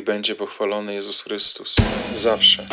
Niech będzie pochwalony Jezus Chrystus zawsze.